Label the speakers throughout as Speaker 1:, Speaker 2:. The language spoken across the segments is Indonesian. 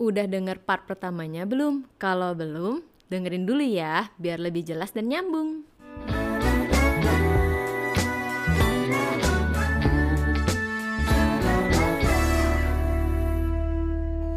Speaker 1: Udah denger part pertamanya belum? Kalau belum, dengerin dulu ya, biar lebih jelas dan nyambung.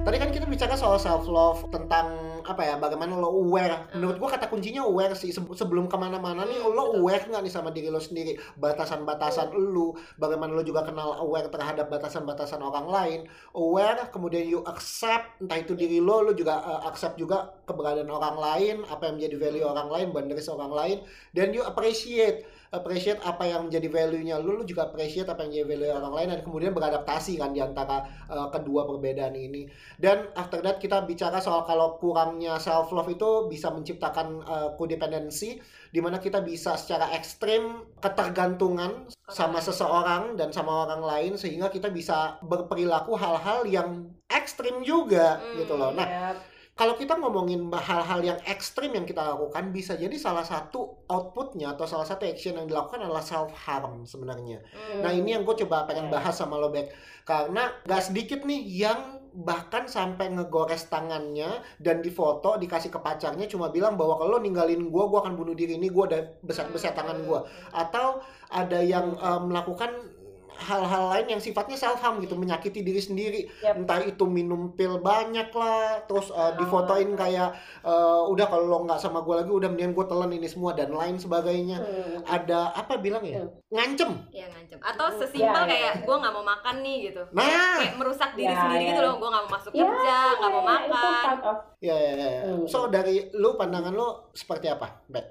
Speaker 2: Tadi kan kita bicara soal self love tentang apa ya bagaimana lo aware. Menurut gua kata kuncinya aware sih Se- sebelum ke mana-mana nih lo aware nggak nih sama diri lo sendiri batasan-batasan lu. Bagaimana lo juga kenal aware terhadap batasan-batasan orang lain. Aware kemudian you accept entah itu diri lo lo juga uh, accept juga keberadaan orang lain apa yang menjadi value orang lain boundaries orang lain dan you appreciate appreciate apa yang menjadi value-nya lu, lu juga appreciate apa yang menjadi value orang lain dan kemudian beradaptasi kan di antara uh, kedua perbedaan ini. Dan after that kita bicara soal kalau kurangnya self love itu bisa menciptakan uh, codependency di mana kita bisa secara ekstrim ketergantungan sama seseorang dan sama orang lain sehingga kita bisa berperilaku hal-hal yang ekstrim juga gitu loh. Nah,
Speaker 3: Yap.
Speaker 2: kalau kita ngomongin hal-hal yang ekstrim yang kita lakukan bisa jadi salah satu outputnya atau salah satu action yang dilakukan adalah self harm sebenarnya.
Speaker 3: Hmm.
Speaker 2: Nah ini yang gue coba pengen bahas sama lo Bek karena gak sedikit nih yang bahkan sampai ngegores tangannya dan difoto dikasih ke pacarnya cuma bilang bahwa kalau ninggalin gue gue akan bunuh diri. Ini gue udah beset-beset tangan gue atau ada yang eh, melakukan hal-hal lain yang sifatnya self harm gitu menyakiti diri sendiri
Speaker 3: Yap.
Speaker 2: entah itu minum pil banyak lah terus uh,
Speaker 3: Oh.
Speaker 2: difotoin kayak uh, udah kalau lo nggak sama gue lagi udah mendingan gue telan ini semua dan lain sebagainya
Speaker 3: Hmm.
Speaker 2: ada apa bilang ya ngancem
Speaker 1: Ya ngancem. Atau
Speaker 3: Hmm,
Speaker 1: sesimpel
Speaker 3: ya, ya.
Speaker 1: kayak gue nggak mau makan nih gitu.
Speaker 2: Nah.
Speaker 1: Kayak merusak diri
Speaker 3: Ya,
Speaker 1: sendiri
Speaker 3: ya.
Speaker 1: gitu loh. Gue nggak mau masuk
Speaker 3: Ya,
Speaker 1: kerja, nggak mau
Speaker 3: itu
Speaker 1: makan.
Speaker 2: ya, ya, ya.
Speaker 3: Hmm.
Speaker 2: so dari lu pandangan lo seperti apa Bet?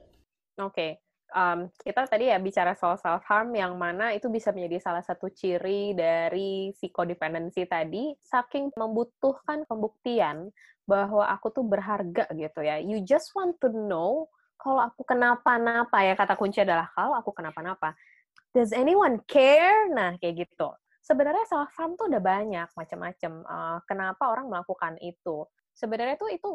Speaker 4: Oke, um, kita tadi ya bicara soal self harm yang mana itu bisa menjadi salah satu ciri dari psikodependensi tadi, saking membutuhkan pembuktian bahwa aku tuh berharga gitu ya. You just want to know kalau aku kenapa-napa ya kata kunci adalah kalau aku kenapa-napa. Does anyone care? Nah kayak gitu. Sebenarnya self harm tuh udah banyak macam-macam. Uh, kenapa orang melakukan itu? Sebenarnya tuh itu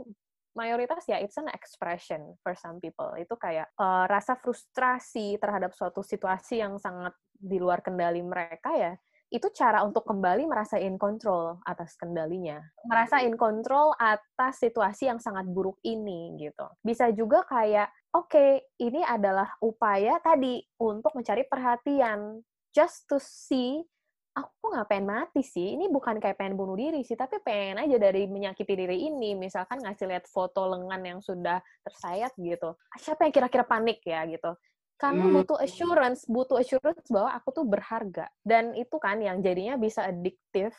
Speaker 4: mayoritas ya it's an expression for some people. Itu kayak eh, rasa frustrasi terhadap suatu situasi yang sangat di luar kendali mereka ya itu cara untuk kembali merasa in control atas kendalinya. Merasa in control atas situasi yang sangat buruk ini gitu. Bisa juga kayak oke ini adalah upaya tadi untuk mencari perhatian just to see aku nggak pengen mati sih. Ini bukan kayak pengen bunuh diri sih, tapi pengen aja dari menyakiti diri ini. Misalkan ngasih lihat foto lengan yang sudah tersayat gitu. Siapa yang kira-kira panik ya gitu. Karena
Speaker 2: Hmm.
Speaker 4: butuh assurance, butuh assurance bahwa aku tuh berharga. Dan itu kan yang jadinya bisa addictive.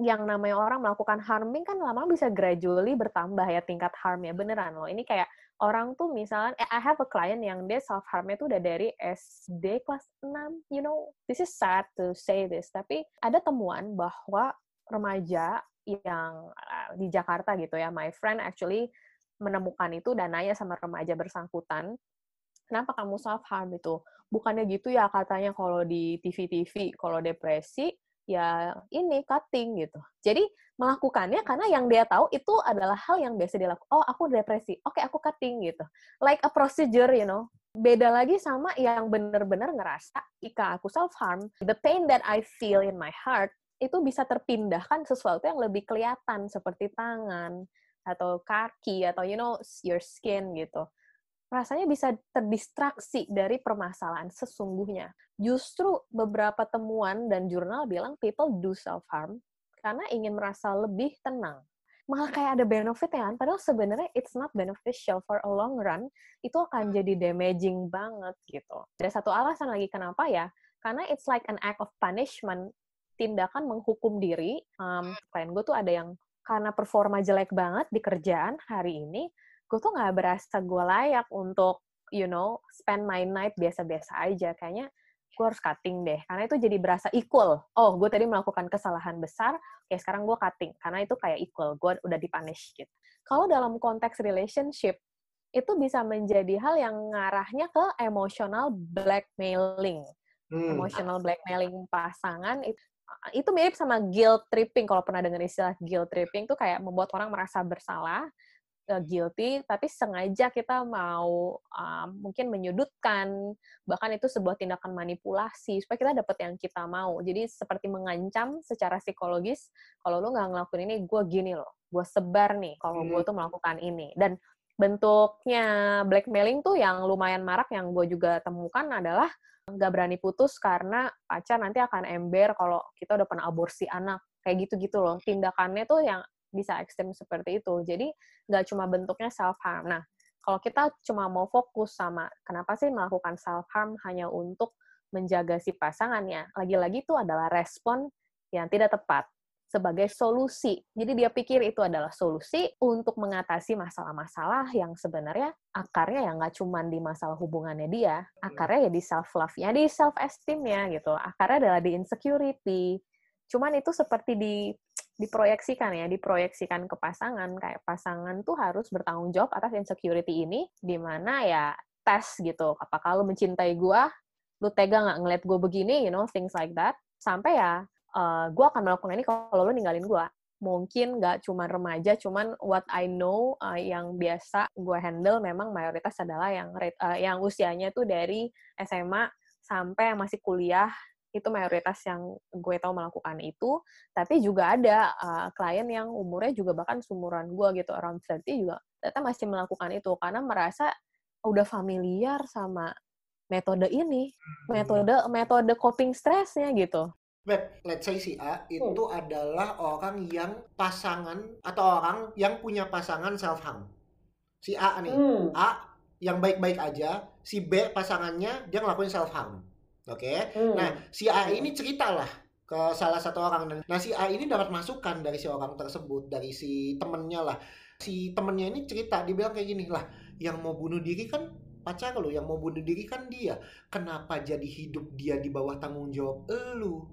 Speaker 4: Yang namanya orang melakukan harming kan lama bisa gradually bertambah ya tingkat harmnya. Beneran loh. Ini kayak orang tuh misalnya, eh, I have a client yang dia self harmnya tuh udah dari SD kelas 6, you know, this is sad to say this, tapi ada temuan bahwa remaja yang uh, di Jakarta gitu ya, my friend actually menemukan itu dan nanya sama remaja bersangkutan, kenapa kamu self harm itu? Bukannya gitu ya katanya kalau di TV-TV, kalau depresi ya ini cutting gitu. Jadi melakukannya karena yang dia tahu itu adalah hal yang biasa dilakukan. Oh, aku depresi. Oke, aku cutting gitu. Like a procedure, you know. Beda lagi sama yang benar-benar ngerasa jika aku self harm, the pain that I feel in my heart itu bisa terpindahkan sesuatu yang lebih kelihatan seperti tangan atau kaki atau you know your skin gitu rasanya bisa terdistraksi dari permasalahan sesungguhnya. Justru beberapa temuan dan jurnal bilang people do self-harm karena ingin merasa lebih tenang. Malah kayak ada benefit ya kan, padahal sebenarnya it's not beneficial for a long run, itu akan jadi damaging banget gitu. Ada satu alasan lagi kenapa ya, karena it's like an act of punishment, tindakan menghukum diri. Um, klien gue tuh ada yang karena performa jelek banget di kerjaan hari ini, gue tuh nggak berasa gue layak untuk you know spend my night biasa-biasa aja. Kayaknya gue harus cutting deh karena itu jadi berasa equal. Oh gue tadi melakukan kesalahan besar oke sekarang gue cutting karena itu kayak equal gue udah dipunish gitu. Kalau dalam konteks relationship itu bisa menjadi hal yang ngarahnya ke emotional blackmailing.
Speaker 2: Hmm.
Speaker 4: emotional blackmailing pasangan itu itu mirip sama guilt tripping. Kalau pernah dengar istilah guilt tripping tuh kayak membuat orang merasa bersalah guilty, tapi sengaja kita mau um, mungkin menyudutkan, bahkan itu sebuah tindakan manipulasi supaya kita dapat yang kita mau. Jadi seperti mengancam secara psikologis, kalau lu nggak ngelakuin ini, gue gini loh, gue sebar nih kalau gue hmm. tuh melakukan ini. Dan bentuknya blackmailing tuh yang lumayan marak yang gue juga temukan adalah nggak berani putus karena pacar nanti akan ember kalau kita udah pernah aborsi anak kayak gitu-gitu loh tindakannya tuh yang bisa ekstrim seperti itu jadi nggak cuma bentuknya self harm nah kalau kita cuma mau fokus sama kenapa sih melakukan self harm hanya untuk menjaga si pasangannya lagi-lagi itu adalah respon yang tidak tepat sebagai solusi. Jadi dia pikir itu adalah solusi untuk mengatasi masalah-masalah yang sebenarnya akarnya ya nggak cuma di masalah hubungannya dia, akarnya ya di self love ya di self esteemnya gitu. Akarnya adalah di insecurity. Cuman itu seperti di diproyeksikan ya, diproyeksikan ke pasangan kayak pasangan tuh harus bertanggung jawab atas insecurity ini di mana ya tes gitu. Apakah lu mencintai gua? Lu tega nggak ngeliat gue begini, you know, things like that. Sampai ya uh, eh, gue akan melakukan ini kalau lo ninggalin gue mungkin nggak cuma remaja, cuman what I know uh, yang biasa gue handle memang mayoritas adalah yang uh, yang usianya tuh dari SMA sampai masih kuliah itu mayoritas yang gue tahu melakukan itu tapi juga ada uh, klien yang umurnya juga bahkan sumuran gue gitu around 30 juga ternyata masih melakukan itu karena merasa udah familiar sama metode ini hmm. metode metode coping stressnya gitu
Speaker 2: Web, let's say si A itu hmm. adalah orang yang pasangan atau orang yang punya pasangan self harm. Si A nih, hmm. A yang baik-baik aja, si B pasangannya dia ngelakuin self harm. Oke. Okay? Hmm. Nah, si A ini ceritalah ke salah satu orang dan nah si A ini dapat masukan dari si orang tersebut, dari si temennya lah. Si temennya ini cerita, dia bilang kayak gini lah, yang mau bunuh diri kan pacar lo, yang mau bunuh diri kan dia. Kenapa jadi hidup dia di bawah tanggung jawab elu?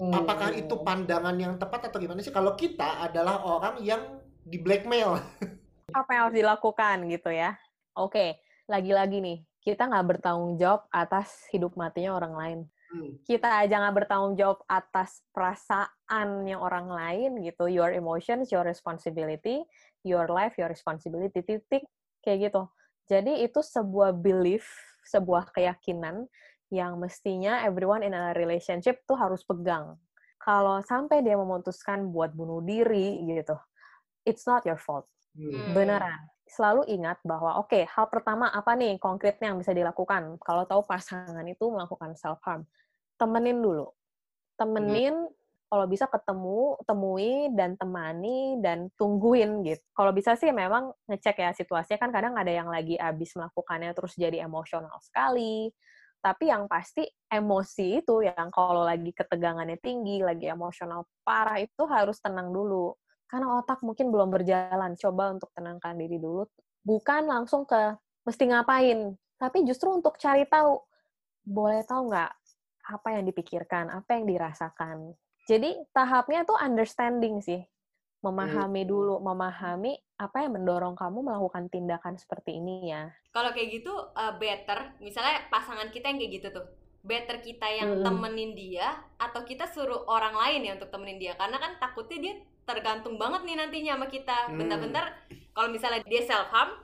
Speaker 2: Hmm. Apakah itu pandangan yang tepat atau gimana sih? Kalau kita adalah orang yang di blackmail.
Speaker 4: Apa yang harus dilakukan gitu ya? Oke, lagi-lagi nih, kita nggak bertanggung jawab atas hidup matinya orang lain. Hmm. Kita aja nggak bertanggung jawab atas perasaannya orang lain gitu. Your emotions, your responsibility. Your life, your responsibility. Titik kayak gitu. Jadi itu sebuah belief, sebuah keyakinan yang mestinya everyone in a relationship tuh harus pegang. Kalau sampai dia memutuskan buat bunuh diri gitu, it's not your fault. Hmm. Beneran. Selalu ingat bahwa oke, okay, hal pertama apa nih konkretnya yang bisa dilakukan kalau tahu pasangan itu melakukan self harm? Temenin dulu. Temenin hmm kalau bisa ketemu, temui dan temani dan tungguin gitu. Kalau bisa sih memang ngecek ya situasinya kan kadang ada yang lagi abis melakukannya terus jadi emosional sekali tapi yang pasti emosi itu yang kalau lagi ketegangannya tinggi, lagi emosional parah itu harus tenang dulu. Karena otak mungkin belum berjalan. Coba untuk tenangkan diri dulu. Bukan langsung ke mesti ngapain, tapi justru untuk cari tahu. Boleh tahu nggak apa yang dipikirkan, apa yang dirasakan. Jadi tahapnya tuh understanding sih memahami dulu, memahami apa yang mendorong kamu melakukan tindakan seperti ini ya.
Speaker 1: Kalau kayak gitu uh, better, misalnya pasangan kita yang kayak gitu tuh, better kita yang hmm. temenin dia atau kita suruh orang lain ya untuk temenin dia, karena kan takutnya dia tergantung banget nih nantinya sama kita. Hmm. Bentar-bentar kalau misalnya dia self harm,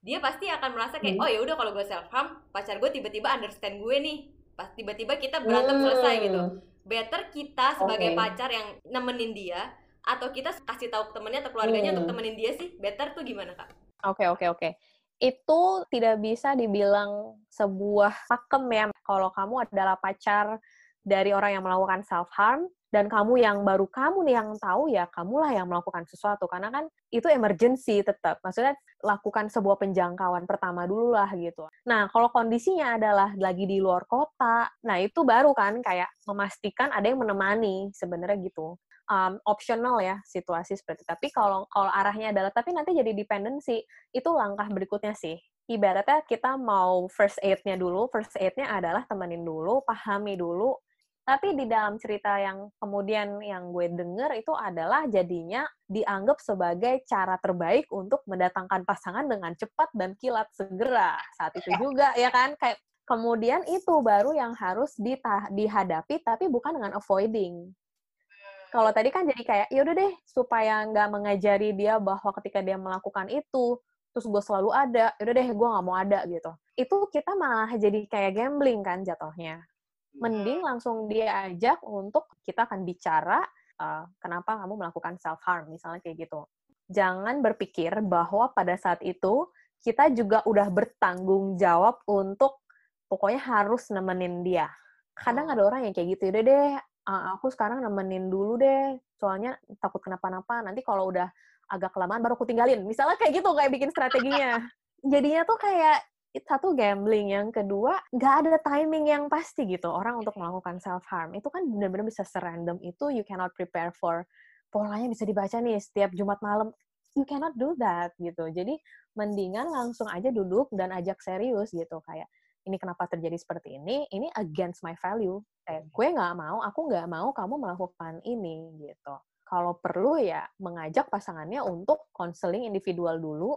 Speaker 1: dia pasti akan merasa kayak hmm. oh ya udah kalau gue self harm, pacar gue tiba-tiba understand gue nih, pas tiba-tiba kita berantem hmm. selesai gitu. Better kita sebagai okay. pacar yang nemenin dia atau kita kasih tahu ke temennya atau keluarganya hmm. untuk temenin dia sih better tuh gimana kak?
Speaker 4: Oke okay, oke okay, oke. Okay. Itu tidak bisa dibilang sebuah pakem ya. Kalau kamu adalah pacar dari orang yang melakukan self harm dan kamu yang baru kamu nih yang tahu ya kamulah yang melakukan sesuatu karena kan itu emergency tetap maksudnya lakukan sebuah penjangkauan pertama dulu lah gitu nah kalau kondisinya adalah lagi di luar kota nah itu baru kan kayak memastikan ada yang menemani sebenarnya gitu um, optional ya situasi seperti itu. Tapi kalau kalau arahnya adalah tapi nanti jadi dependency, itu langkah berikutnya sih. Ibaratnya kita mau first aid-nya dulu, first aid-nya adalah temenin dulu, pahami dulu. Tapi di dalam cerita yang kemudian yang gue denger itu adalah jadinya dianggap sebagai cara terbaik untuk mendatangkan pasangan dengan cepat dan kilat segera. Saat itu juga ya kan kayak kemudian itu baru yang harus dihadapi tapi bukan dengan avoiding Kalau tadi kan jadi kayak, ya udah deh, supaya nggak mengajari dia bahwa ketika dia melakukan itu, terus gue selalu ada, ya udah deh, gue nggak mau ada gitu. Itu kita malah jadi kayak gambling kan jatuhnya. Mending langsung dia ajak untuk kita akan bicara uh, kenapa kamu melakukan self harm, misalnya kayak gitu. Jangan berpikir bahwa pada saat itu kita juga udah bertanggung jawab untuk pokoknya harus nemenin dia. Kadang ada orang yang kayak gitu, udah deh, aku sekarang nemenin dulu deh, soalnya takut kenapa-napa. Nanti kalau udah agak kelamaan baru aku tinggalin. Misalnya kayak gitu, kayak bikin strateginya. Jadinya tuh kayak satu gambling, yang kedua nggak ada timing yang pasti gitu orang untuk melakukan self harm. Itu kan benar-benar bisa serandom itu you cannot prepare for polanya bisa dibaca nih setiap Jumat malam. You cannot do that gitu. Jadi mendingan langsung aja duduk dan ajak serius gitu kayak ini kenapa terjadi seperti ini, ini against my value. Eh, gue nggak mau, aku nggak mau kamu melakukan ini gitu. Kalau perlu ya mengajak pasangannya untuk konseling individual dulu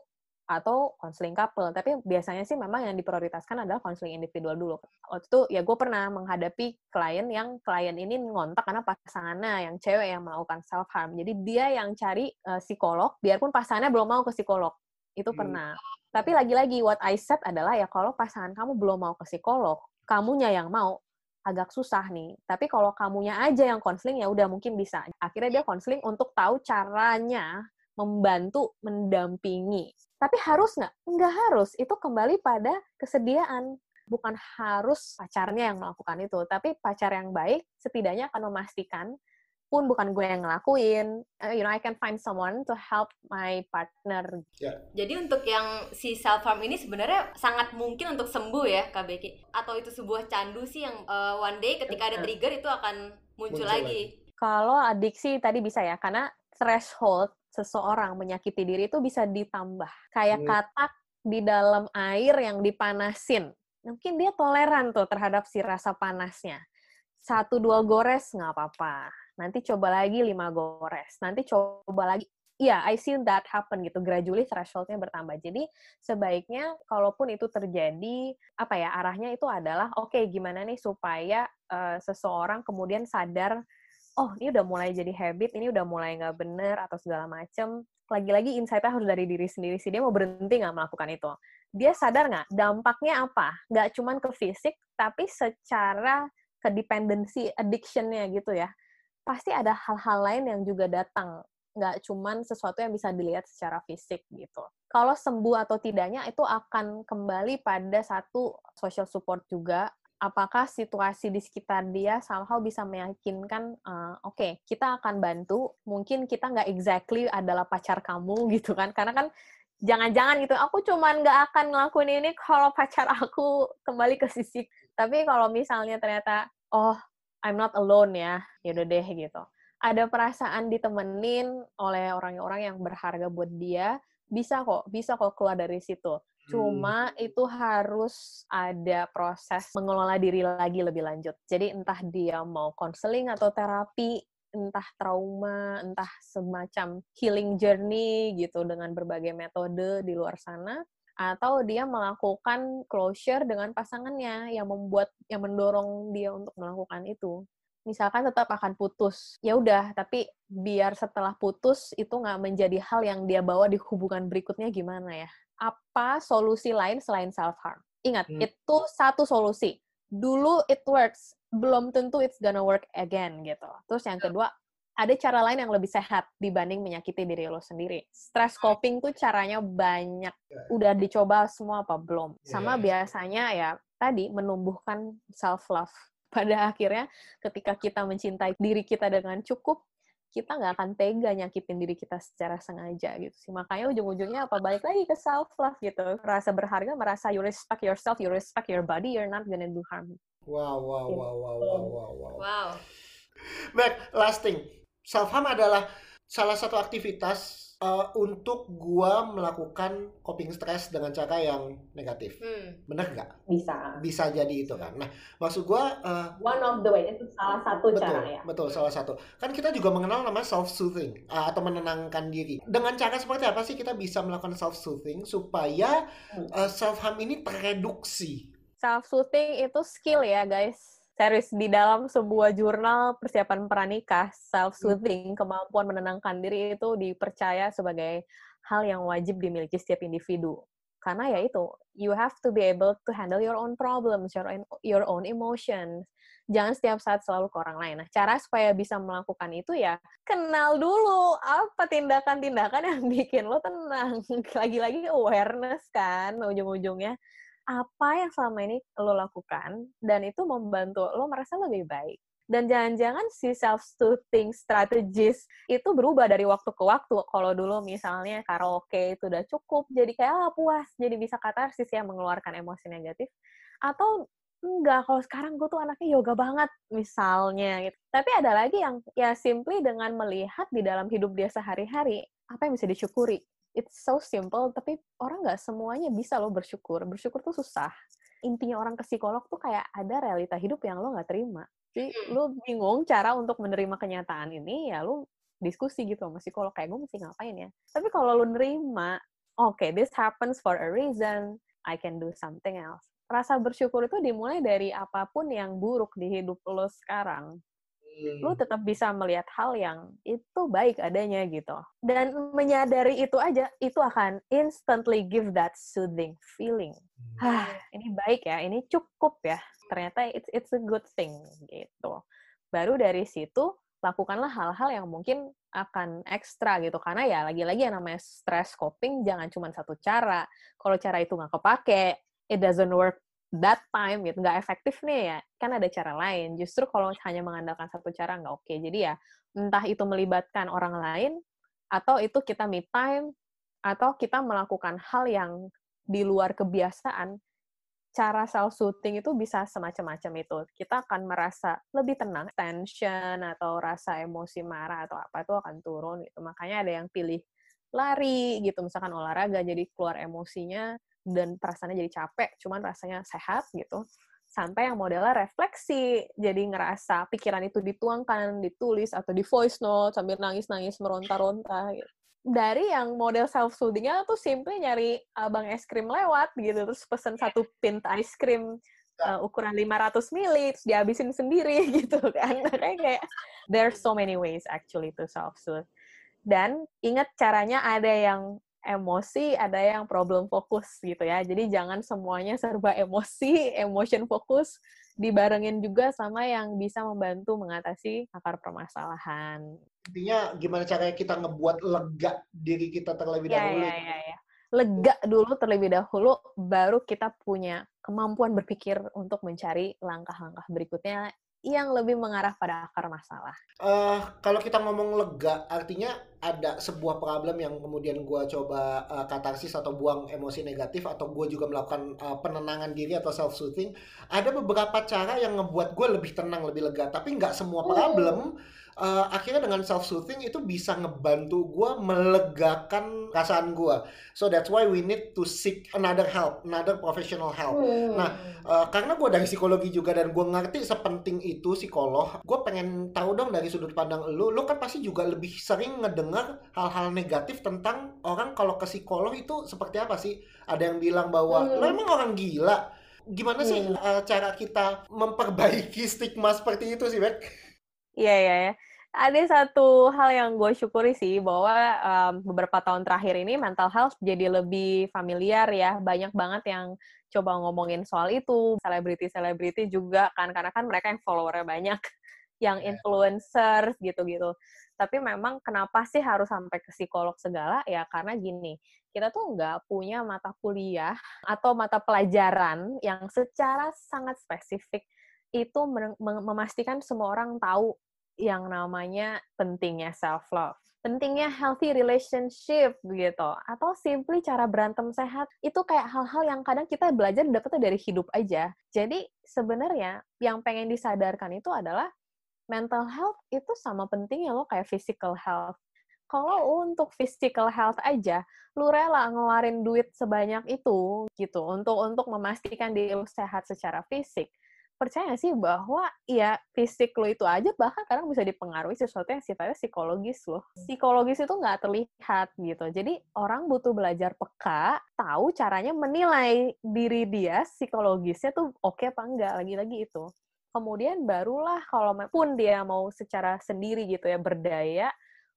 Speaker 4: atau konseling couple. Tapi biasanya sih memang yang diprioritaskan adalah konseling individual dulu. Waktu itu ya gue pernah menghadapi klien yang klien ini ngontak karena pasangannya yang cewek yang melakukan self harm. Jadi dia yang cari uh, psikolog, biarpun pasangannya belum mau ke psikolog. Itu hmm. pernah. Tapi lagi-lagi what I said adalah ya kalau pasangan kamu belum mau ke psikolog, kamunya yang mau agak susah nih. Tapi kalau kamunya aja yang konseling ya udah mungkin bisa. Akhirnya dia konseling untuk tahu caranya membantu mendampingi. Tapi harus nggak? Nggak harus. Itu kembali pada kesediaan. Bukan harus pacarnya yang melakukan itu, tapi pacar yang baik setidaknya akan memastikan pun bukan gue yang ngelakuin, uh, you know, I can find someone to help my partner.
Speaker 1: Yeah. Jadi untuk yang si self harm ini sebenarnya sangat mungkin untuk sembuh ya, Kak Becky. Atau itu sebuah candu sih yang uh, one day ketika ada trigger itu akan muncul, muncul lagi. lagi.
Speaker 4: Kalau adiksi tadi bisa ya, karena threshold seseorang menyakiti diri itu bisa ditambah. Kayak hmm. katak di dalam air yang dipanasin. Mungkin dia toleran tuh terhadap si rasa panasnya. Satu dua gores nggak apa-apa nanti coba lagi lima gores, nanti coba lagi Iya, yeah, I see that happen gitu. Gradually thresholdnya bertambah. Jadi sebaiknya kalaupun itu terjadi, apa ya arahnya itu adalah oke okay, gimana nih supaya uh, seseorang kemudian sadar, oh ini udah mulai jadi habit, ini udah mulai nggak bener atau segala macem. Lagi-lagi insight-nya harus dari diri sendiri sih. Dia mau berhenti nggak melakukan itu? Dia sadar nggak dampaknya apa? Nggak cuman ke fisik, tapi secara ke dependency addiction-nya gitu ya pasti ada hal-hal lain yang juga datang nggak cuman sesuatu yang bisa dilihat secara fisik gitu. Kalau sembuh atau tidaknya itu akan kembali pada satu social support juga. Apakah situasi di sekitar dia somehow bisa meyakinkan, uh, oke, okay, kita akan bantu. Mungkin kita nggak exactly adalah pacar kamu gitu kan, karena kan jangan-jangan gitu, aku cuman nggak akan ngelakuin ini kalau pacar aku kembali ke sisi. Tapi kalau misalnya ternyata, oh I'm not alone ya, yaudah deh gitu. Ada perasaan ditemenin oleh orang-orang yang berharga buat dia, bisa kok, bisa kok keluar dari situ. Cuma hmm. itu harus ada proses mengelola diri lagi lebih lanjut. Jadi entah dia mau konseling atau terapi, entah trauma, entah semacam healing journey gitu dengan berbagai metode di luar sana, atau dia melakukan closure dengan pasangannya yang membuat yang mendorong dia untuk melakukan itu misalkan tetap akan putus ya udah tapi biar setelah putus itu nggak menjadi hal yang dia bawa di hubungan berikutnya gimana ya apa solusi lain selain self harm ingat hmm. itu satu solusi dulu it works belum tentu it's gonna work again gitu terus yang kedua ada cara lain yang lebih sehat dibanding menyakiti diri lo sendiri. Stress coping tuh caranya banyak. Ya. Udah dicoba semua apa belum? Sama ya. biasanya ya tadi menumbuhkan self love. Pada akhirnya ketika kita mencintai diri kita dengan cukup, kita nggak akan tega nyakitin diri kita secara sengaja gitu sih. Makanya ujung-ujungnya apa balik lagi ke self love gitu. Rasa berharga, merasa you respect yourself, you respect your body, you're not gonna do harm.
Speaker 2: Wow, wow, gitu. wow, wow, wow, wow, wow.
Speaker 1: Wow.
Speaker 2: Back, last thing self harm adalah salah satu aktivitas uh, untuk gua melakukan coping stress dengan cara yang negatif. Hmm. Bener nggak?
Speaker 4: Bisa.
Speaker 2: Bisa jadi itu kan. Nah, maksud gua uh,
Speaker 4: one of the way itu salah satu
Speaker 2: betul,
Speaker 4: cara ya.
Speaker 2: Betul, salah satu. Kan kita juga mengenal namanya self soothing uh, atau menenangkan diri. Dengan cara seperti apa sih kita bisa melakukan self soothing supaya uh, self harm ini tereduksi?
Speaker 4: Self soothing itu skill ya, guys serius di dalam sebuah jurnal persiapan pranikah self-soothing kemampuan menenangkan diri itu dipercaya sebagai hal yang wajib dimiliki setiap individu karena ya itu you have to be able to handle your own problems your own, your own emotions jangan setiap saat selalu ke orang lain. Nah, cara supaya bisa melakukan itu ya kenal dulu apa tindakan-tindakan yang bikin lo tenang. Lagi-lagi awareness kan ujung-ujungnya apa yang selama ini lo lakukan dan itu membantu lo merasa lebih baik. Dan jangan-jangan si self-soothing strategis itu berubah dari waktu ke waktu. Kalau dulu misalnya karaoke itu udah cukup, jadi kayak ah, puas, jadi bisa katarsis yang mengeluarkan emosi negatif. Atau enggak, kalau sekarang gue tuh anaknya yoga banget, misalnya. Gitu. Tapi ada lagi yang ya simply dengan melihat di dalam hidup dia sehari-hari, apa yang bisa disyukuri it's so simple tapi orang nggak semuanya bisa lo bersyukur. Bersyukur tuh susah. Intinya orang ke psikolog tuh kayak ada realita hidup yang lo nggak terima. Jadi hmm. lo bingung cara untuk menerima kenyataan ini ya lo diskusi gitu sama psikolog kayak gue mesti ngapain ya? Tapi kalau lo nerima oke okay, this happens for a reason I can do something else. Rasa bersyukur itu dimulai dari apa pun yang buruk di hidup lo sekarang hmm. lu tetap bisa melihat hal yang itu baik adanya gitu. Dan menyadari itu aja, itu akan instantly give that soothing feeling. Hmm. Hah, ini baik ya, ini cukup ya. Ternyata it's it's a good thing gitu. Baru dari situ lakukanlah hal-hal yang mungkin akan ekstra gitu karena ya lagi-lagi yang namanya stress coping jangan cuma satu cara kalau cara itu nggak kepake it doesn't work that time gitu nggak efektif nih ya. Kan ada cara lain. Justru kalau hanya mengandalkan satu cara nggak oke. Jadi ya entah itu melibatkan orang lain atau itu kita me time atau kita melakukan hal yang di luar kebiasaan cara self soothing itu bisa semacam-macam itu. Kita akan merasa lebih tenang tension atau rasa emosi marah atau apa itu akan turun gitu. Makanya ada yang pilih lari gitu misalkan olahraga jadi keluar emosinya dan perasaannya jadi capek, cuman rasanya sehat gitu. Sampai yang modelnya refleksi, jadi ngerasa pikiran itu dituangkan, ditulis, atau di voice note sambil nangis-nangis meronta-ronta gitu. Dari yang model self-soothingnya tuh simply nyari abang es krim lewat gitu, terus pesen satu pint ice cream uh, ukuran 500 ml, terus dihabisin sendiri gitu kan. Kayak kayak, there's so many ways actually to self-soothe. Dan ingat caranya ada yang emosi, ada yang problem fokus gitu ya. Jadi jangan semuanya serba emosi, emotion fokus, dibarengin juga sama yang bisa membantu mengatasi akar permasalahan.
Speaker 2: Intinya gimana caranya kita ngebuat lega diri kita terlebih ya, dahulu.
Speaker 4: Ya, ya, ya. Lega dulu terlebih dahulu, baru kita punya kemampuan berpikir untuk mencari langkah-langkah berikutnya yang lebih mengarah pada akar masalah.
Speaker 2: Uh, kalau kita ngomong lega, artinya ada sebuah problem yang kemudian gue coba uh, katarsis atau buang emosi negatif atau gue juga melakukan uh, penenangan diri atau self soothing. Ada beberapa cara yang ngebuat gue lebih tenang, lebih lega. Tapi nggak semua problem. Hmm uh, akhirnya dengan self soothing itu bisa ngebantu gue melegakan perasaan gue so that's why we need to seek another help another professional help hmm. nah uh, karena gue dari psikologi juga dan gue ngerti sepenting itu psikolog gue pengen tahu dong dari sudut pandang lu lu kan pasti juga lebih sering ngedengar hal-hal negatif tentang orang kalau ke psikolog itu seperti apa sih ada yang bilang bahwa hmm. lo emang orang gila gimana sih hmm. uh, cara kita memperbaiki stigma seperti itu sih Bek?
Speaker 4: Iya, iya, ya ada satu hal yang gue syukuri sih bahwa um, beberapa tahun terakhir ini mental health jadi lebih familiar ya. Banyak banget yang coba ngomongin soal itu. Selebriti-selebriti juga kan karena kan mereka yang followernya banyak yang iya. influencer gitu-gitu. Tapi memang kenapa sih harus sampai ke psikolog segala? Ya karena gini kita tuh nggak punya mata kuliah atau mata pelajaran yang secara sangat spesifik itu memastikan semua orang tahu yang namanya pentingnya self love pentingnya healthy relationship gitu atau simply cara berantem sehat itu kayak hal-hal yang kadang kita belajar dapetnya dari hidup aja. Jadi sebenarnya yang pengen disadarkan itu adalah mental health itu sama pentingnya lo kayak physical health. Kalau untuk physical health aja, lu rela ngeluarin duit sebanyak itu gitu untuk untuk memastikan diri sehat secara fisik percaya gak sih bahwa ya fisik lo itu aja bahkan kadang bisa dipengaruhi sesuatu yang sifatnya psikologis loh. Psikologis itu nggak terlihat gitu. Jadi orang butuh belajar peka, tahu caranya menilai diri dia psikologisnya tuh oke apa enggak. Lagi-lagi itu. kemudian barulah kalau pun dia mau secara sendiri gitu ya berdaya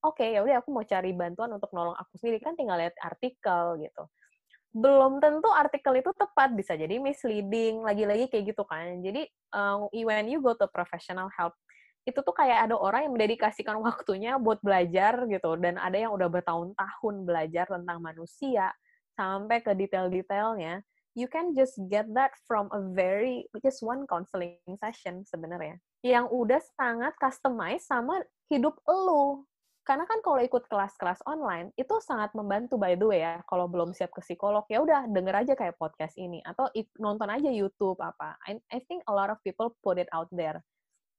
Speaker 4: oke okay, ya udah aku mau cari bantuan untuk nolong aku sendiri kan tinggal lihat artikel gitu belum tentu artikel itu tepat bisa jadi misleading lagi-lagi kayak gitu kan. Jadi uh, when you go to professional help itu tuh kayak ada orang yang mendedikasikan waktunya buat belajar gitu dan ada yang udah bertahun-tahun belajar tentang manusia sampai ke detail-detailnya. You can just get that from a very just one counseling session sebenarnya yang udah sangat customized sama hidup lu karena kan kalau ikut kelas-kelas online itu sangat membantu by the way ya. Kalau belum siap ke psikolog ya udah denger aja kayak podcast ini. Atau nonton aja YouTube apa. I, I think a lot of people put it out there.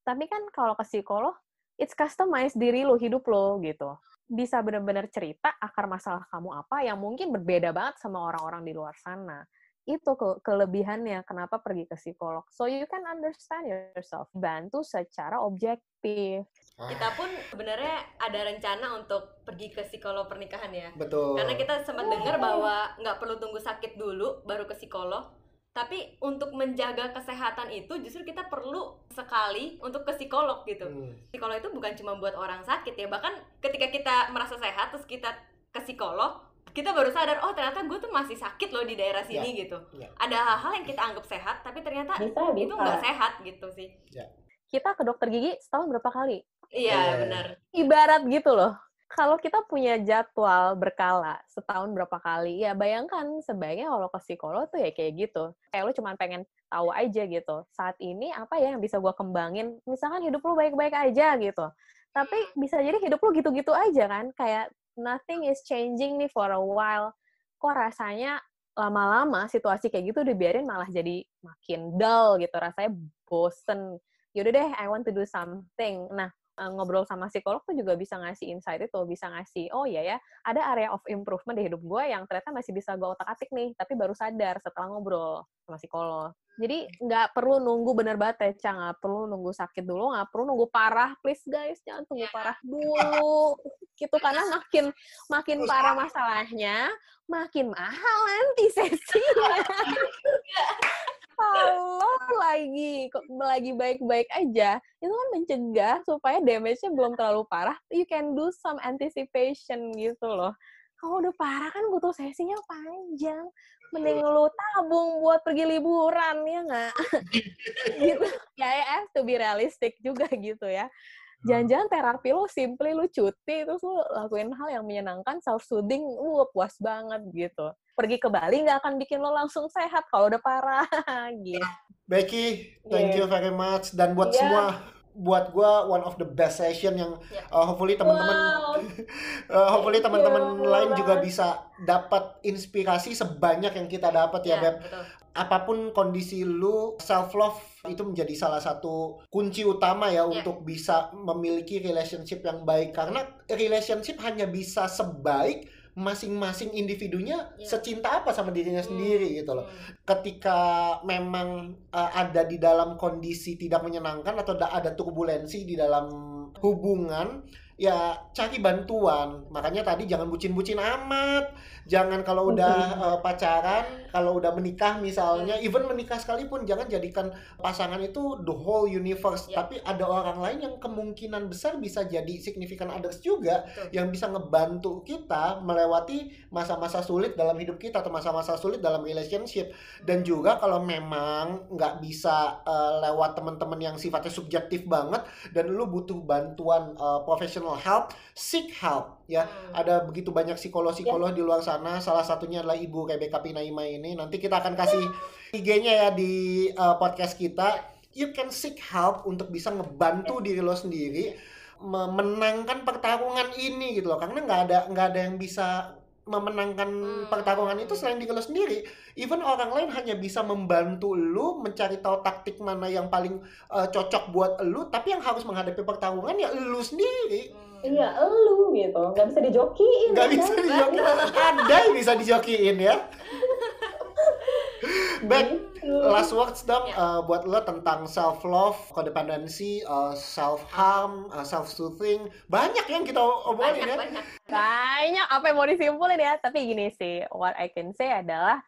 Speaker 4: Tapi kan kalau ke psikolog it's customized diri lo hidup lo gitu. Bisa benar-benar cerita akar masalah kamu apa yang mungkin berbeda banget sama orang-orang di luar sana itu ke kelebihannya kenapa pergi ke psikolog? So you can understand yourself. Bantu secara objektif.
Speaker 1: Kita pun sebenarnya ada rencana untuk pergi ke psikolog pernikahan ya.
Speaker 2: Betul.
Speaker 1: Karena kita sempat dengar bahwa nggak perlu tunggu sakit dulu baru ke psikolog. Tapi untuk menjaga kesehatan itu justru kita perlu sekali untuk ke psikolog gitu. Hmm. Psikolog itu bukan cuma buat orang sakit ya, bahkan ketika kita merasa sehat terus kita ke psikolog, kita baru sadar oh ternyata gue tuh masih sakit loh di daerah sini yeah. gitu. yeah. ada hal-hal yang kita anggap sehat tapi ternyata bisa, itu nggak sehat gitu sih.
Speaker 4: Yeah. kita ke dokter gigi setahun berapa kali?
Speaker 1: Iya yeah. benar.
Speaker 4: Ibarat gitu loh. Kalau kita punya jadwal berkala setahun berapa kali ya bayangkan sebaiknya kalau ke psikolog tuh ya kayak gitu. Kayak lu cuma pengen tahu aja gitu saat ini apa ya yang bisa gue kembangin? Misalkan hidup lu baik-baik aja gitu. Tapi bisa jadi hidup lu gitu-gitu aja kan? Kayak nothing is changing nih for a while. Kok rasanya lama-lama situasi kayak gitu dibiarin malah jadi makin dull gitu, rasanya bosen. Yaudah deh, I want to do something. Nah, eh, ngobrol sama psikolog tuh juga bisa ngasih insight itu, bisa ngasih, oh iya ya, ada area of improvement di hidup gue yang ternyata masih bisa gue otak-atik nih, tapi baru sadar setelah ngobrol sama psikolog. Jadi nggak perlu nunggu bener banget ya, nggak perlu nunggu sakit dulu, nggak perlu nunggu parah, please guys, jangan tunggu iya. parah dulu, gitu karena makin makin parah masalahnya, makin mahal nanti sesinya. Kalau lagi lagi baik-baik aja, itu kan mencegah supaya damage-nya belum terlalu parah. You can do some anticipation gitu loh. Kalau udah parah kan butuh sesinya panjang mending lu tabung buat pergi liburan ya nggak gitu ya have to be realistic juga gitu ya jangan-jangan terapi lu simply lu cuti terus lu lakuin hal yang menyenangkan self soothing lu puas banget gitu pergi ke Bali nggak akan bikin lo langsung sehat kalau udah parah gitu
Speaker 2: Becky thank yeah. you very much dan buat yeah. semua buat gue one of the best session yang yeah. uh, hopefully teman-teman wow. uh, hopefully teman-teman lain juga bisa dapat inspirasi sebanyak yang kita dapat ya, yeah, Beb. Betul. Apa pun kondisi lu self love itu menjadi salah satu kunci utama ya yeah. untuk bisa memiliki relationship yang baik karena relationship hanya bisa sebaik masing-masing individunya yeah. secinta apa sama dirinya hmm. sendiri gitu loh. Ketika memang uh, ada di dalam kondisi tidak menyenangkan atau ada turbulensi di dalam hubungan, ya cari bantuan. Makanya tadi jangan bucin-bucin amat jangan kalau udah uh, pacaran kalau udah menikah misalnya even menikah sekalipun jangan jadikan pasangan itu the whole universe yeah. tapi ada orang lain yang kemungkinan besar bisa jadi significant others juga Betul. yang bisa ngebantu kita melewati masa-masa sulit dalam hidup kita atau masa-masa sulit dalam relationship dan juga kalau memang nggak bisa uh, lewat teman-teman yang sifatnya subjektif banget dan lu butuh bantuan uh, professional help seek help ya. Hmm. ada begitu banyak psikolog-psikolog yeah. di luar sana. Salah satunya adalah ibu Rebecca Pinaima ini. Nanti kita akan kasih IG-nya ya di uh, podcast kita. You can seek help untuk bisa ngebantu diri lo sendiri memenangkan pertarungan ini gitu loh. Karena nggak ada nggak ada yang bisa memenangkan hmm. pertarungan itu selain diri lo sendiri even orang lain hanya bisa membantu lu mencari tahu taktik mana yang paling uh, cocok buat lu tapi yang harus menghadapi pertarungan ya lu sendiri hmm
Speaker 4: Iya, elu gitu. Gak bisa dijokiin.
Speaker 2: Gak bisa dijokiin. Ada yang bisa dijokiin ya. Back, gitu. last words dong yeah. Uh, buat lo tentang self love, codependency, uh, self harm, uh, self soothing. Banyak yang kita obrolin ya.
Speaker 4: Banyak. Banyak apa yang mau disimpulin ya. Tapi gini sih, what I can say adalah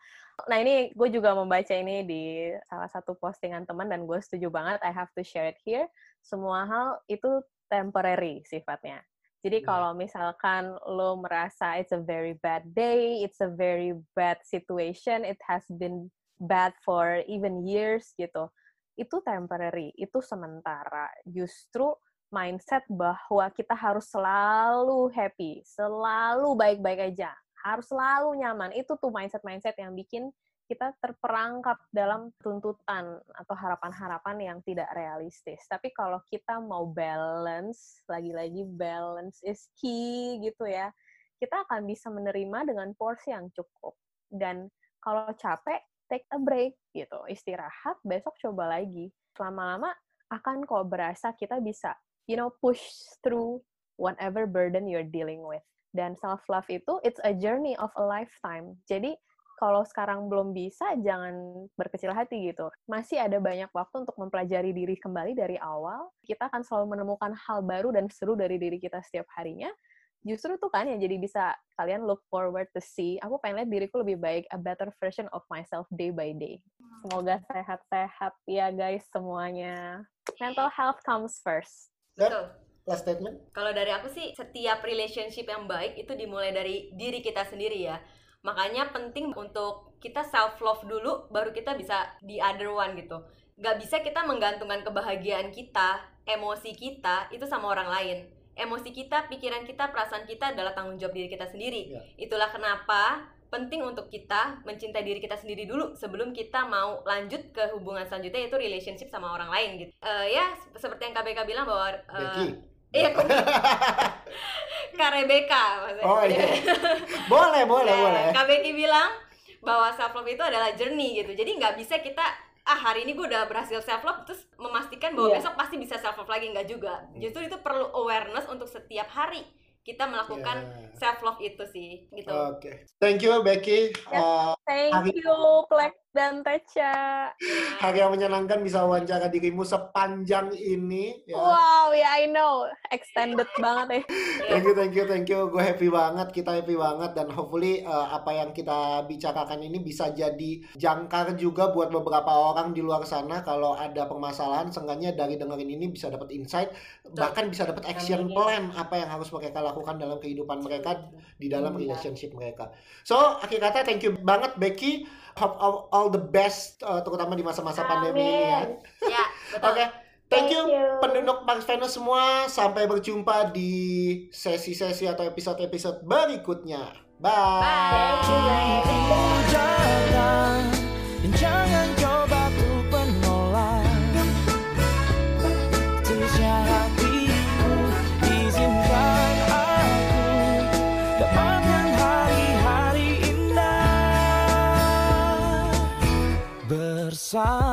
Speaker 4: Nah ini gue juga membaca ini di salah satu postingan teman dan gue setuju banget. I have to share it here. Semua hal itu temporary sifatnya. Jadi
Speaker 2: Hmm.
Speaker 4: kalau misalkan lo merasa it's a very bad day, it's a very bad situation, it has been bad for even years gitu. Itu temporary, itu sementara. Justru mindset bahwa kita harus selalu happy, selalu baik-baik aja, harus selalu nyaman. Itu tuh mindset-mindset yang bikin kita terperangkap dalam tuntutan atau harapan-harapan yang tidak realistis. Tapi kalau kita mau balance, lagi-lagi balance is key gitu ya, kita akan bisa menerima dengan porsi yang cukup. Dan kalau capek, take a break gitu, istirahat, besok coba lagi. Lama-lama akan kok berasa kita bisa, you know, push through whatever burden you're dealing with. Dan self-love itu, it's a journey of a lifetime. Jadi, kalau sekarang belum bisa, jangan berkecil hati gitu. Masih ada banyak waktu untuk mempelajari diri kembali dari awal. Kita akan selalu menemukan hal baru dan seru dari diri kita setiap harinya. Justru tuh kan yang jadi bisa kalian look forward to see. Aku pengen lihat diriku lebih baik, a better version of myself day by day. Semoga sehat-sehat ya guys semuanya. Mental health comes first.
Speaker 1: Betul.
Speaker 2: last statement.
Speaker 1: Kalau dari aku sih setiap relationship yang baik itu dimulai dari diri kita sendiri ya. Makanya penting untuk kita self love dulu baru kita bisa di other one gitu. Gak bisa kita menggantungkan kebahagiaan kita, emosi kita itu sama orang lain. Emosi kita, pikiran kita, perasaan kita adalah tanggung jawab diri kita sendiri.
Speaker 2: Ya.
Speaker 1: Itulah kenapa penting untuk kita mencintai diri kita sendiri dulu sebelum kita mau lanjut ke hubungan selanjutnya yaitu relationship sama orang lain gitu. Eh, ya seperti yang KBK bilang bahwa
Speaker 2: Becky.
Speaker 1: Iya, kok Kak Rebecca maksudnya.
Speaker 2: Oh iya. boleh, boleh,
Speaker 1: Ya,
Speaker 2: boleh.
Speaker 1: Kak Becky bilang bahwa self love itu adalah journey gitu. Jadi nggak bisa kita ah hari ini gue udah berhasil self love terus memastikan bahwa
Speaker 4: Iya.
Speaker 1: besok pasti bisa self love lagi nggak juga. Justru itu perlu awareness untuk setiap hari kita melakukan
Speaker 2: Ya.
Speaker 1: self love itu sih gitu.
Speaker 2: Oke. Thank you Becky.
Speaker 4: Ya.
Speaker 2: Uh,
Speaker 4: Thank
Speaker 2: Hari-
Speaker 4: you, Plek dan Techa.
Speaker 2: hari yang menyenangkan bisa wawancara dirimu sepanjang ini. Ya.
Speaker 4: Wow, ya I know. Extended banget ya.
Speaker 2: Thank you, thank you, thank you. Gue happy banget, kita happy banget dan hopefully uh, apa yang kita bicarakan ini bisa jadi jangkar juga buat beberapa orang di luar sana kalau ada permasalahan, seenggaknya dari dengerin ini bisa dapat insight, bahkan bisa dapat action
Speaker 1: Amin.
Speaker 2: plan apa yang harus mereka lakukan dalam kehidupan mereka di dalam
Speaker 4: Iya.
Speaker 2: relationship mereka. So, akhir kata thank you banget Becky. Hope all, all the best uh, terutama di masa-masa pandemi ini ya.
Speaker 1: Ya, betul.
Speaker 2: Oke. Thank you penduduk Max Venus semua. Sampai berjumpa di sesi-sesi atau episode-episode berikutnya. Bye.
Speaker 3: Jangan, jangan side